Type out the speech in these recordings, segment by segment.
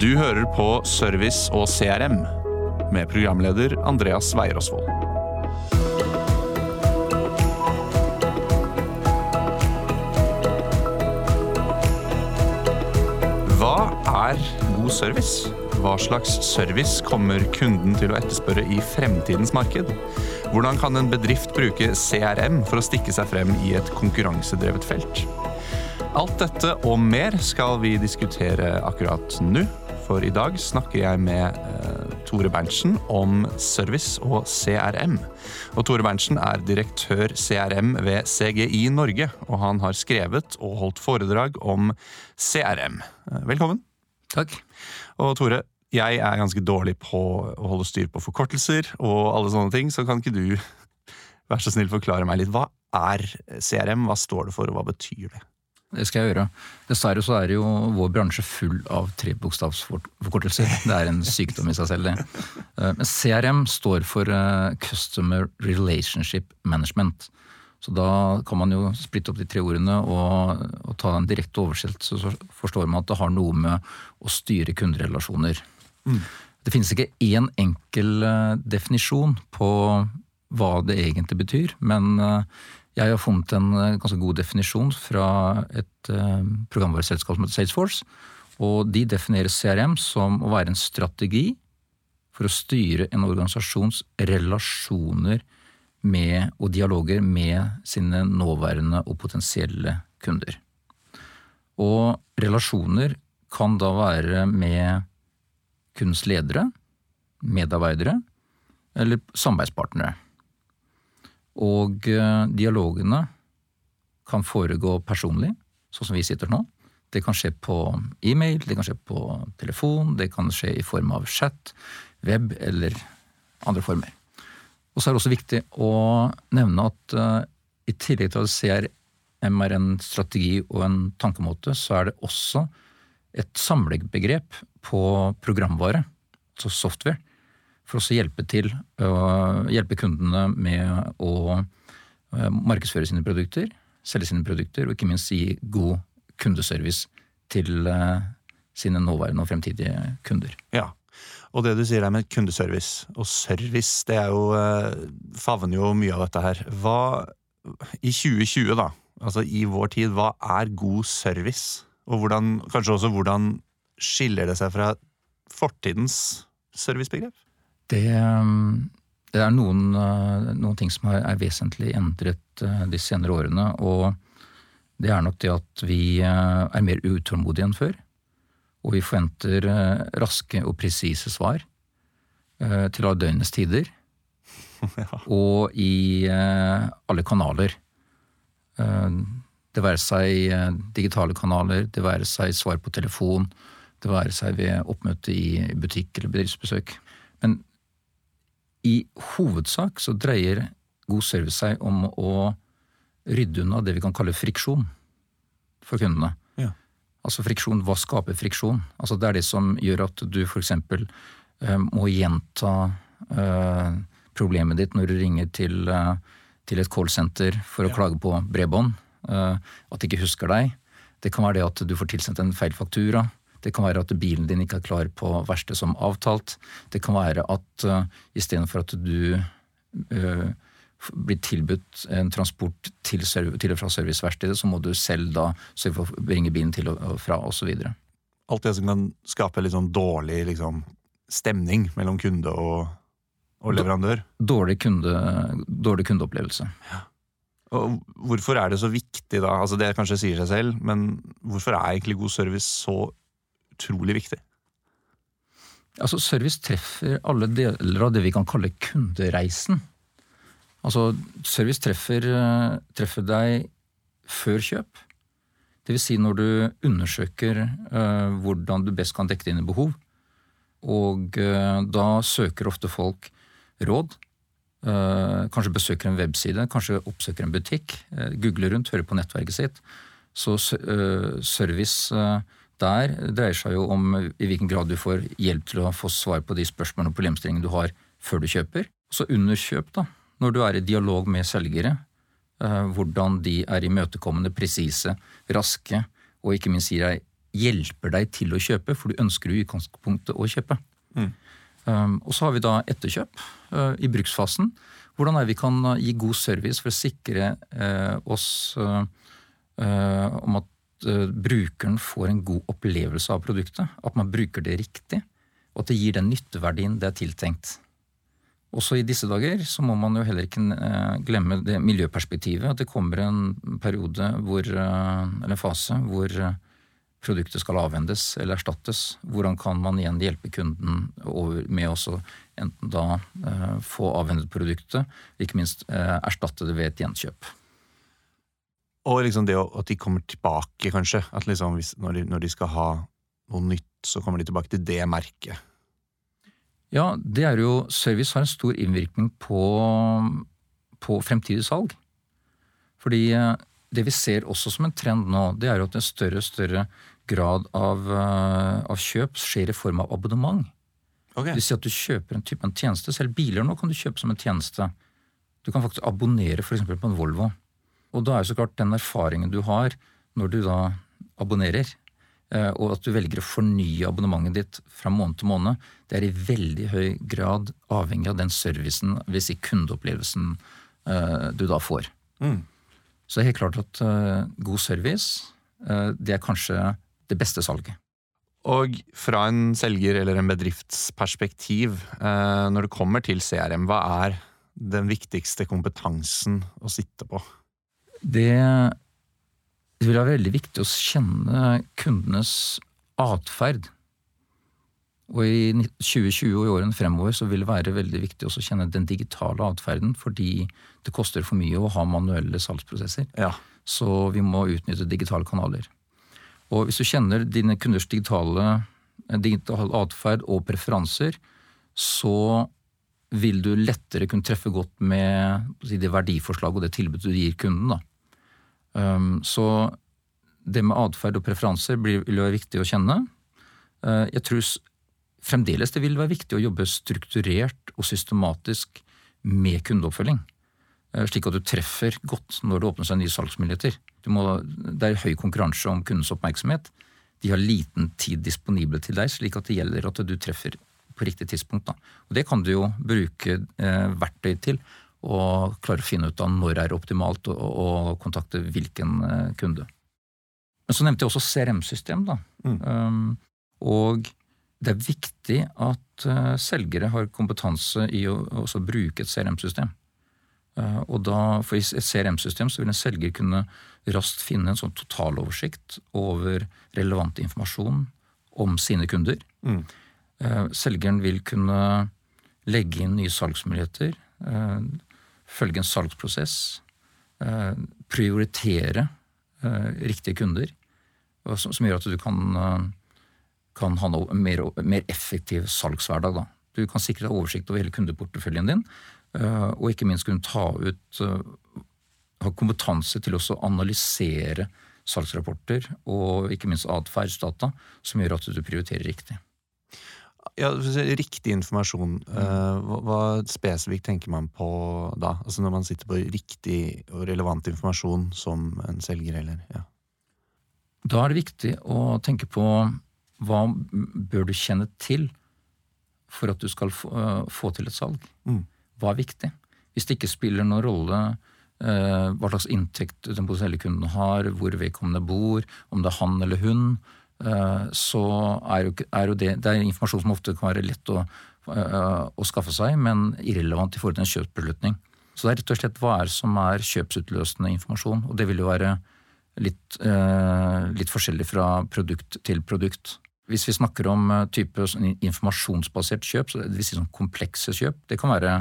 Du hører på Service og CRM med programleder Andreas Weierosvold. Hva er god service? Hva slags service kommer kunden til å etterspørre i fremtidens marked? Hvordan kan en bedrift bruke CRM for å stikke seg frem i et konkurransedrevet felt? Alt dette og mer skal vi diskutere akkurat nå. For i dag snakker jeg med eh, Tore Berntsen om service og CRM. Og Tore Berntsen er direktør CRM ved CGI Norge, og han har skrevet og holdt foredrag om CRM. Eh, velkommen. Takk. Og Tore, jeg er ganske dårlig på å holde styr på forkortelser og alle sånne ting, så kan ikke du være så snill forklare meg litt. Hva er CRM, hva står det for, og hva betyr det? Det skal jeg gjøre. Dessverre så er jo vår bransje full av trebokstavsforkortelser. Det er en sykdom i seg selv, det. Eh, men CRM står for eh, Customer Relationship Management. Så da kan man jo splitte opp de tre ordene og, og ta en direkte oversettelse, så forstår man at det har noe med å styre kunderelasjoner. Mm. Det finnes ikke én enkel eh, definisjon på hva det egentlig betyr, men jeg har funnet en eh, ganske god definisjon fra et uh, programvareselskap som heter Salesforce. Og de definerer CRM som å være en strategi for å styre en organisasjons relasjoner med, og dialoger med sine nåværende og potensielle kunder. Og relasjoner kan da være med kundens ledere, medarbeidere eller samarbeidspartnere. Og eh, dialogene kan foregå personlig, sånn som vi sitter nå. Det kan skje på e-mail, det kan skje på telefon, det kan skje i form av chat, web eller andre former. Og så er det også viktig å nevne at uh, i tillegg til at CRM er en strategi og en tankemåte, så er det også et samlebegrep på programvare, altså software, for å hjelpe til å hjelpe kundene med å eh, markedsføre sine produkter, selge sine produkter, og ikke minst gi god kundeservice til eh, sine nåværende og fremtidige kunder. Ja, og det du sier der med kundeservice og service, det er jo favner jo mye av dette her. Hva i 2020, da, altså i vår tid, hva er god service? Og hvordan, kanskje også hvordan skiller det seg fra fortidens servicebegrep? Det, um, det er noen, uh, noen, ting som er, vesentlig endret uh, de senere årene. Og det er nok det at vi er mer utålmodige enn før. Og vi forventer raske og presise svar til alle døgnets tider. Ja. Og i alle kanaler. Det være seg digitale kanaler, det være seg svar på telefon, det være seg ved oppmøte i butikk eller bedriftsbesøk. Men i hovedsak så dreier god service seg om å rydde unna det vi kan kalle friksjon for kundene. Ja. Altså friksjon, hva skaper friksjon? Altså Det er det som gjør at du f.eks. Uh, må gjenta uh, problemet ditt når du ringer til, uh, til et callsenter for å ja. klage på bredbånd. Uh, at de ikke husker deg. Det kan være det at du får tilsendt en feil faktura. Det kan være at bilen din ikke er klar på verksted som avtalt. Det kan være at uh, istedenfor at du uh, blir tilbudt en transport til, til og fra serviceverkstedet, så må du selv da sørge for å bringe bilen til og fra, osv. Alt det som kan skape litt sånn dårlig liksom, stemning mellom kunde og, og leverandør? Dårlig, kunde, dårlig kundeopplevelse. Ja. Og hvorfor er det så viktig, da? Altså Det kanskje sier seg selv, men hvorfor er egentlig god service så utrolig viktig. Altså, Service treffer alle deler av det vi kan kalle kundereisen. Altså, Service treffer, eh, treffer deg før kjøp. Vil si når du undersøker uh, hvordan du best kan dekke dine behov. Og uh, da søker ofte folk råd. Uh, kanskje besøker en webside, kanskje oppsøker en butikk. googler rundt, hører på nettverket sitt. Så service der dreier seg jo om i hvilken grad du får hjelp til å få svar på de spørsmålene og problemstillingene du har før du kjøper. Så under kjøp, da, når du er i dialog med selgere, eh, hvordan de er imøtekommende, presise, raske, og ikke minst sier deg hjelper deg til å kjøpe, for du ønsker jo i utgangspunktet å kjøpe. Mm. Um, og så har vi da etterkjøp uh, i bruksfasen. Hvordan er vi kan uh, gi god service for å sikre uh, oss uh, om at uh, brukeren får en god opplevelse av produktet. At man bruker det riktig, og at det gir den nytteverdien det er tiltenkt. Også i disse dager så må man jo heller ikke glemme det miljøperspektivet. At det kommer en periode hvor, eller en fase hvor produktet skal avhendes eller erstattes. Hvordan kan man igjen hjelpe kunden med å enten da eh, få avhendet produktet, ikke minst eh, erstatte det ved et gjenkjøp. Og liksom det at de kommer tilbake, kanskje. At liksom når de, når de skal ha noe nytt, så kommer de tilbake til det merket. Ja, det er jo Service har en stor innvirkning på, på fremtidig salg. Fordi eh, det vi ser også som en trend nå, det er jo at en større og større grad av, eh, av kjøp skjer i form av abonnement. Okay. Det vil si at du kjøper en type en tjeneste. Selv biler nå kan du kjøpe som en tjeneste. Du kan faktisk abonnere f.eks. på en Volvo. Og da er så klart den erfaringen du har når du da abonnerer, eh, og at du velger å fornye abonnementet ditt fra måned til måned, det er i veldig høy grad avhengig av den servicen, hvis si kundeopplevelsen, eh, du da får. Mm. Så det er helt klart at god service, det er kanskje det beste salget. Og fra en selger eller en bedriftsperspektiv, eh, når det kommer til CRM, hva er den viktigste kompetansen å sitte på? Det, det vil være veldig viktig å kjenne kundenes atferd. Og i 2020 og i årene fremover så vil det være veldig viktig å kjenne den digitale atferden, fordi det koster for mye å ha manuelle salgsprosesser. Ja. Så vi må utnytte digitale kanaler. Og hvis du kjenner dine kunders digitale, eh, digitale atferd og preferanser, så vil du lettere kunne treffe godt med det verdiforslaget og det tilbudet du gir kunden. Da. Um, så det med atferd og preferanser vil være viktig å kjenne. Uh, jeg tror fremdeles det vil være viktig å jobbe strukturert og systematisk med kundeoppfølging. Uh, slik at du treffer godt når det åpner seg nye salgsmuligheter. Må, det er høy konkurranse om kundens oppmerksomhet. De har liten tid disponible til deg, slik at det gjelder at du treffer på riktig tidspunkt. Da. Og Det kan du jo bruke eh, verktøy til, og klare å finne ut av når det er optimalt å, kontakte hvilken eh, kunde. Men så nevnte jeg også CRM-system. da. Mm. Um, og det er viktig at uh, selgere har kompetanse i å bruke et CRM-system. Uh, og da, For i et CRM-system så vil en selger kunne raskt finne en sånn totaloversikt over relevant informasjon om sine kunder. Mm. Uh, selgeren vil kunne legge inn nye salgsmuligheter, eh, følge en salgsprosess, eh, prioritere riktige kunder, som gjør at du kan, kan ha en mer, mer, effektiv salgshverdag. Da. Du kan sikre deg oversikt over hele kundeporteføljen din, og ikke minst kunne ta ut ha kompetanse til å analysere salgsrapporter og ikke minst atferdsdata, som gjør at du prioriterer riktig. Ja, Riktig informasjon, eh, hva, hva, spesifikt tenker man på da? Altså Når man sitter på riktig og relevant informasjon som en selger, eller ja. Da er det viktig å tenke på hva bør du kjenne til for at du skal få, uh, få til et salg? Mm. Hva er viktig? Hvis det ikke spiller noen rolle Eh, hva slags inntekt den potensielle kunden har, hvor vedkommende bor, om det er han eller hun, eh, så er jo, er jo det, det er informasjon som ofte kan være lett å, eh, å skaffe seg, men irrelevant i forhold til en kjøpsbeslutning. Så det er rett og slett hva er som er kjøpsutløsende informasjon, og det vil jo være litt, litt forskjellig fra produkt til produkt. Hvis vi snakker om type informasjonsbasert kjøp, det vil si sånn komplekse kjøp, det kan være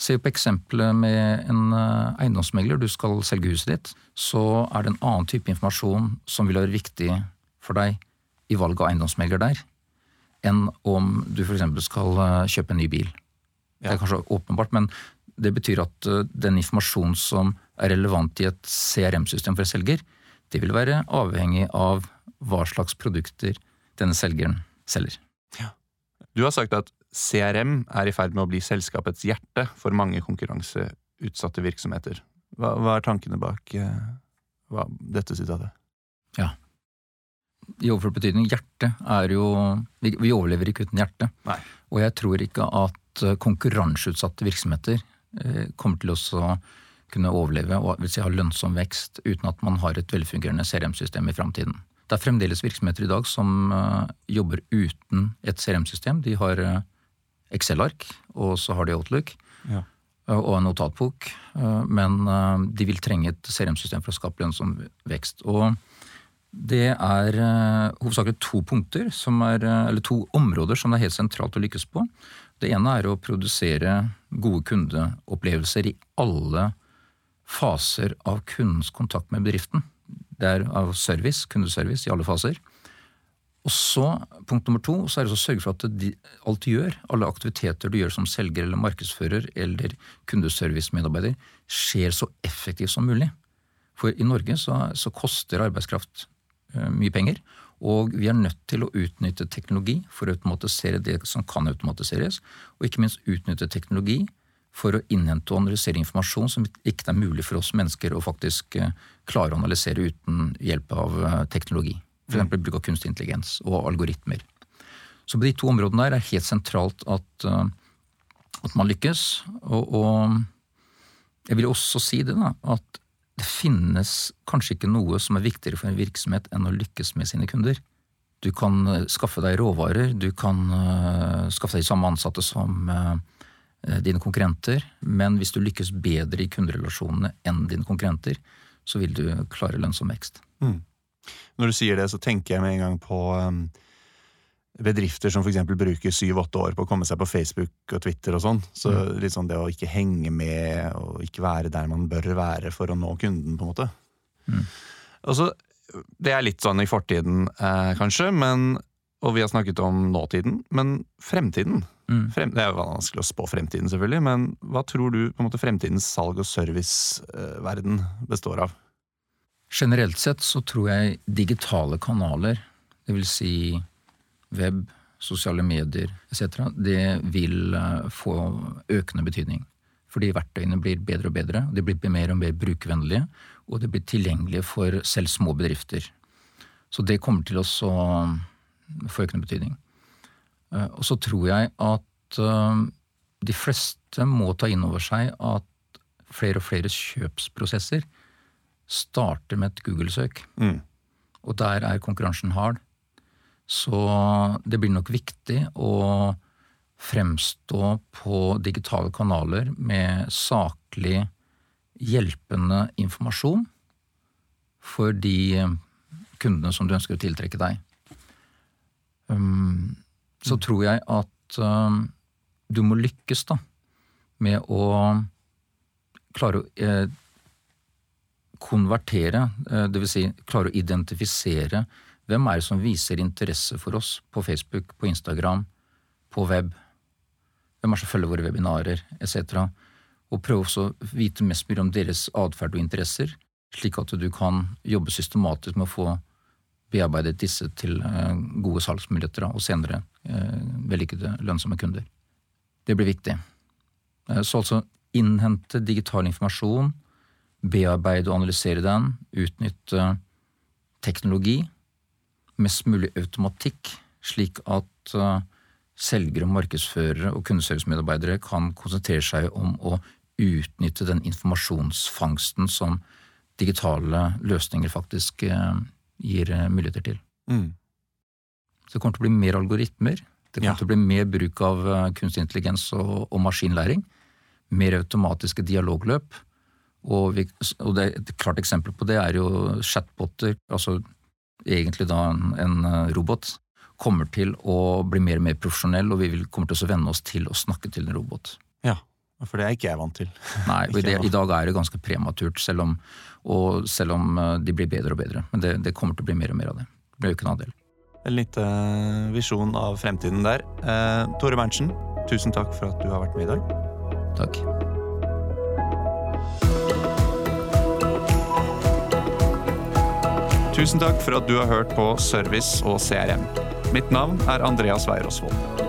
Se på eksempelet med en eh, eiendomsmegler. Du skal selge huset ditt. Så er det en annen type informasjon som vil være viktig for deg i valg av eiendomsmegler der, enn om du f.eks. skal eh, kjøpe en ny bil. Ja. Det er kanskje åpenbart, men det betyr at eh, den informasjonen som er relevant i et CRM-system for selger, det vil være avhengig av hva slags produkter denne selgeren selger. Ja. Du har sagt at CRM er i ferd med å bli selskapets hjerte for mange konkurranseutsatte virksomheter. Hva, hva er tankene bak eh, hva, dette sitatet? Ja. I overført betydning, hjertet er jo vi, vi, overlever ikke uten hjertet. Nei. Og jeg tror ikke at eh, konkurranseutsatte virksomheter eh, kommer til å kunne overleve og vil si, ha lønnsom vekst uten at man har et velfungerende CRM-system i framtiden. Det er fremdeles virksomheter i dag som uh, jobber uten et CRM-system. De har uh, Excel-ark, og så har de Outlook. Ja. Uh, og en notatbok. men de vil trenge et CRM-system for å skape lønnsom vekst. Og det er uh, hovedsakelig to punkter, er, uh, eller to områder som det er helt sentralt å lykkes på. Det ene er å produsere gode kundeopplevelser i alle faser av kundens kontakt med bedriften. Det er av service, kundeservice i alle faser. Og så, punkt nummer to, så er det å sørge for at de, alt du gjør, alle aktiviteter du gjør som selger eller markedsfører eller kundeservice-medarbeider, skjer så effektivt som mulig. For i Norge så, så koster arbeidskraft Eh, mye penger. Og vi er nødt til å utnytte teknologi for å automatisere det som kan automatiseres, og ikke minst utnytte teknologi for å innhente og analysere informasjon som ikke er mulig for oss mennesker å faktisk eh, klare å analysere uten hjelp av eh, teknologi. F.eks. Bruk av kunstig intelligens og algoritmer. Så på de to områdene der er helt sentralt at, at man lykkes. Og, og, jeg vil også si det, da, at det finnes kanskje ikke noe som er viktigere for en virksomhet enn å lykkes med sine kunder. Du kan eh, skaffe deg råvarer, du kan uh, skaffe deg samme ansatte som uh, dine konkurrenter, men hvis du lykkes bedre i kunderelasjonene enn dine konkurrenter, så vil du klare lønnsom vekst. Mm. Når du sier det, så tenker jeg med en gang på bedrifter som f.eks. bruker syv-åtte år på å komme seg på Facebook og Twitter og sånn. Så mm. litt sånn det å ikke henge med og ikke være der man bør være for å nå kunden, på en måte. Mm. Altså, det er litt sånn i fortiden, eh, kanskje, men, og vi har snakket om nåtiden, men fremtiden mm. frem, Det er jo vanskelig å spå fremtiden, selvfølgelig, men hva tror du på en måte fremtidens salg- og serviceverden består av? Generelt sett så tror jeg digitale kanaler, det vil si web, sosiale medier etc., det vil eh, få økende betydning. Fordi verktøyene blir bedre og bedre, de blir mer og mer brukervennlige, og de blir tilgjengelige for selv små bedrifter. Så det kommer til å få økende betydning. Eh, og så tror jeg at eh, de fleste må ta inn over seg at flere og flere kjøpsprosesser starter med et Google-søk. Mm. Og der er konkurransen hard. Så det blir nok viktig å fremstå på digitale kanaler med saklig, hjelpende informasjon for de kundene som du ønsker å tiltrekke deg. Um, så tror jeg at um, du må lykkes da med å klare å eh, konvertere, eh, dvs. Si klare å identifisere hvem er det som viser interesse for oss på Facebook, på Instagram, på web? Hvem er det som følger våre webinarer, etc.? Og prøve å vite mest mulig om deres atferd og interesser, slik at du kan jobbe systematisk med å få bearbeidet disse til eh, gode salgsmuligheter og senere eh, vellykkede, lønnsomme kunder. Det blir viktig. Eh, så altså innhente digital informasjon, bearbeide og analysere den, utnytte teknologi mest mulig automatikk, slik at uh, selgere, markedsførere og kundeservicemedarbeidere kan konsentrere seg om å utnytte den informasjonsfangsten som digitale løsninger faktisk uh, gir uh, muligheter til. Mm. Så det kommer til å bli mer algoritmer. Det kommer ja. til å bli mer bruk av kunstig intelligens og, og maskinlæring. Mer automatiske dialogløp. Og, vi, og det, et klart eksempel på det er jo chatboter, altså egentlig da en, en eh, robot, kommer til å bli mer og mer profesjonell, og vi vil, kommer til å venne oss til å snakke til en robot. Ja, for det er ikke jeg vant til. Nei, og i, det, i dag er det ganske prematurt, selv om, og selv om eh, de blir bedre og bedre. Men det, det kommer til å bli mer og mer av det. Det blir økende andel. En liten eh, visjon av fremtiden der. Eh, Tore Berntsen, tusen takk for at du har vært med i dag. Takk. Tusen takk for at du har hørt på Service og CRM. Mitt navn er Andreas Weirosvold.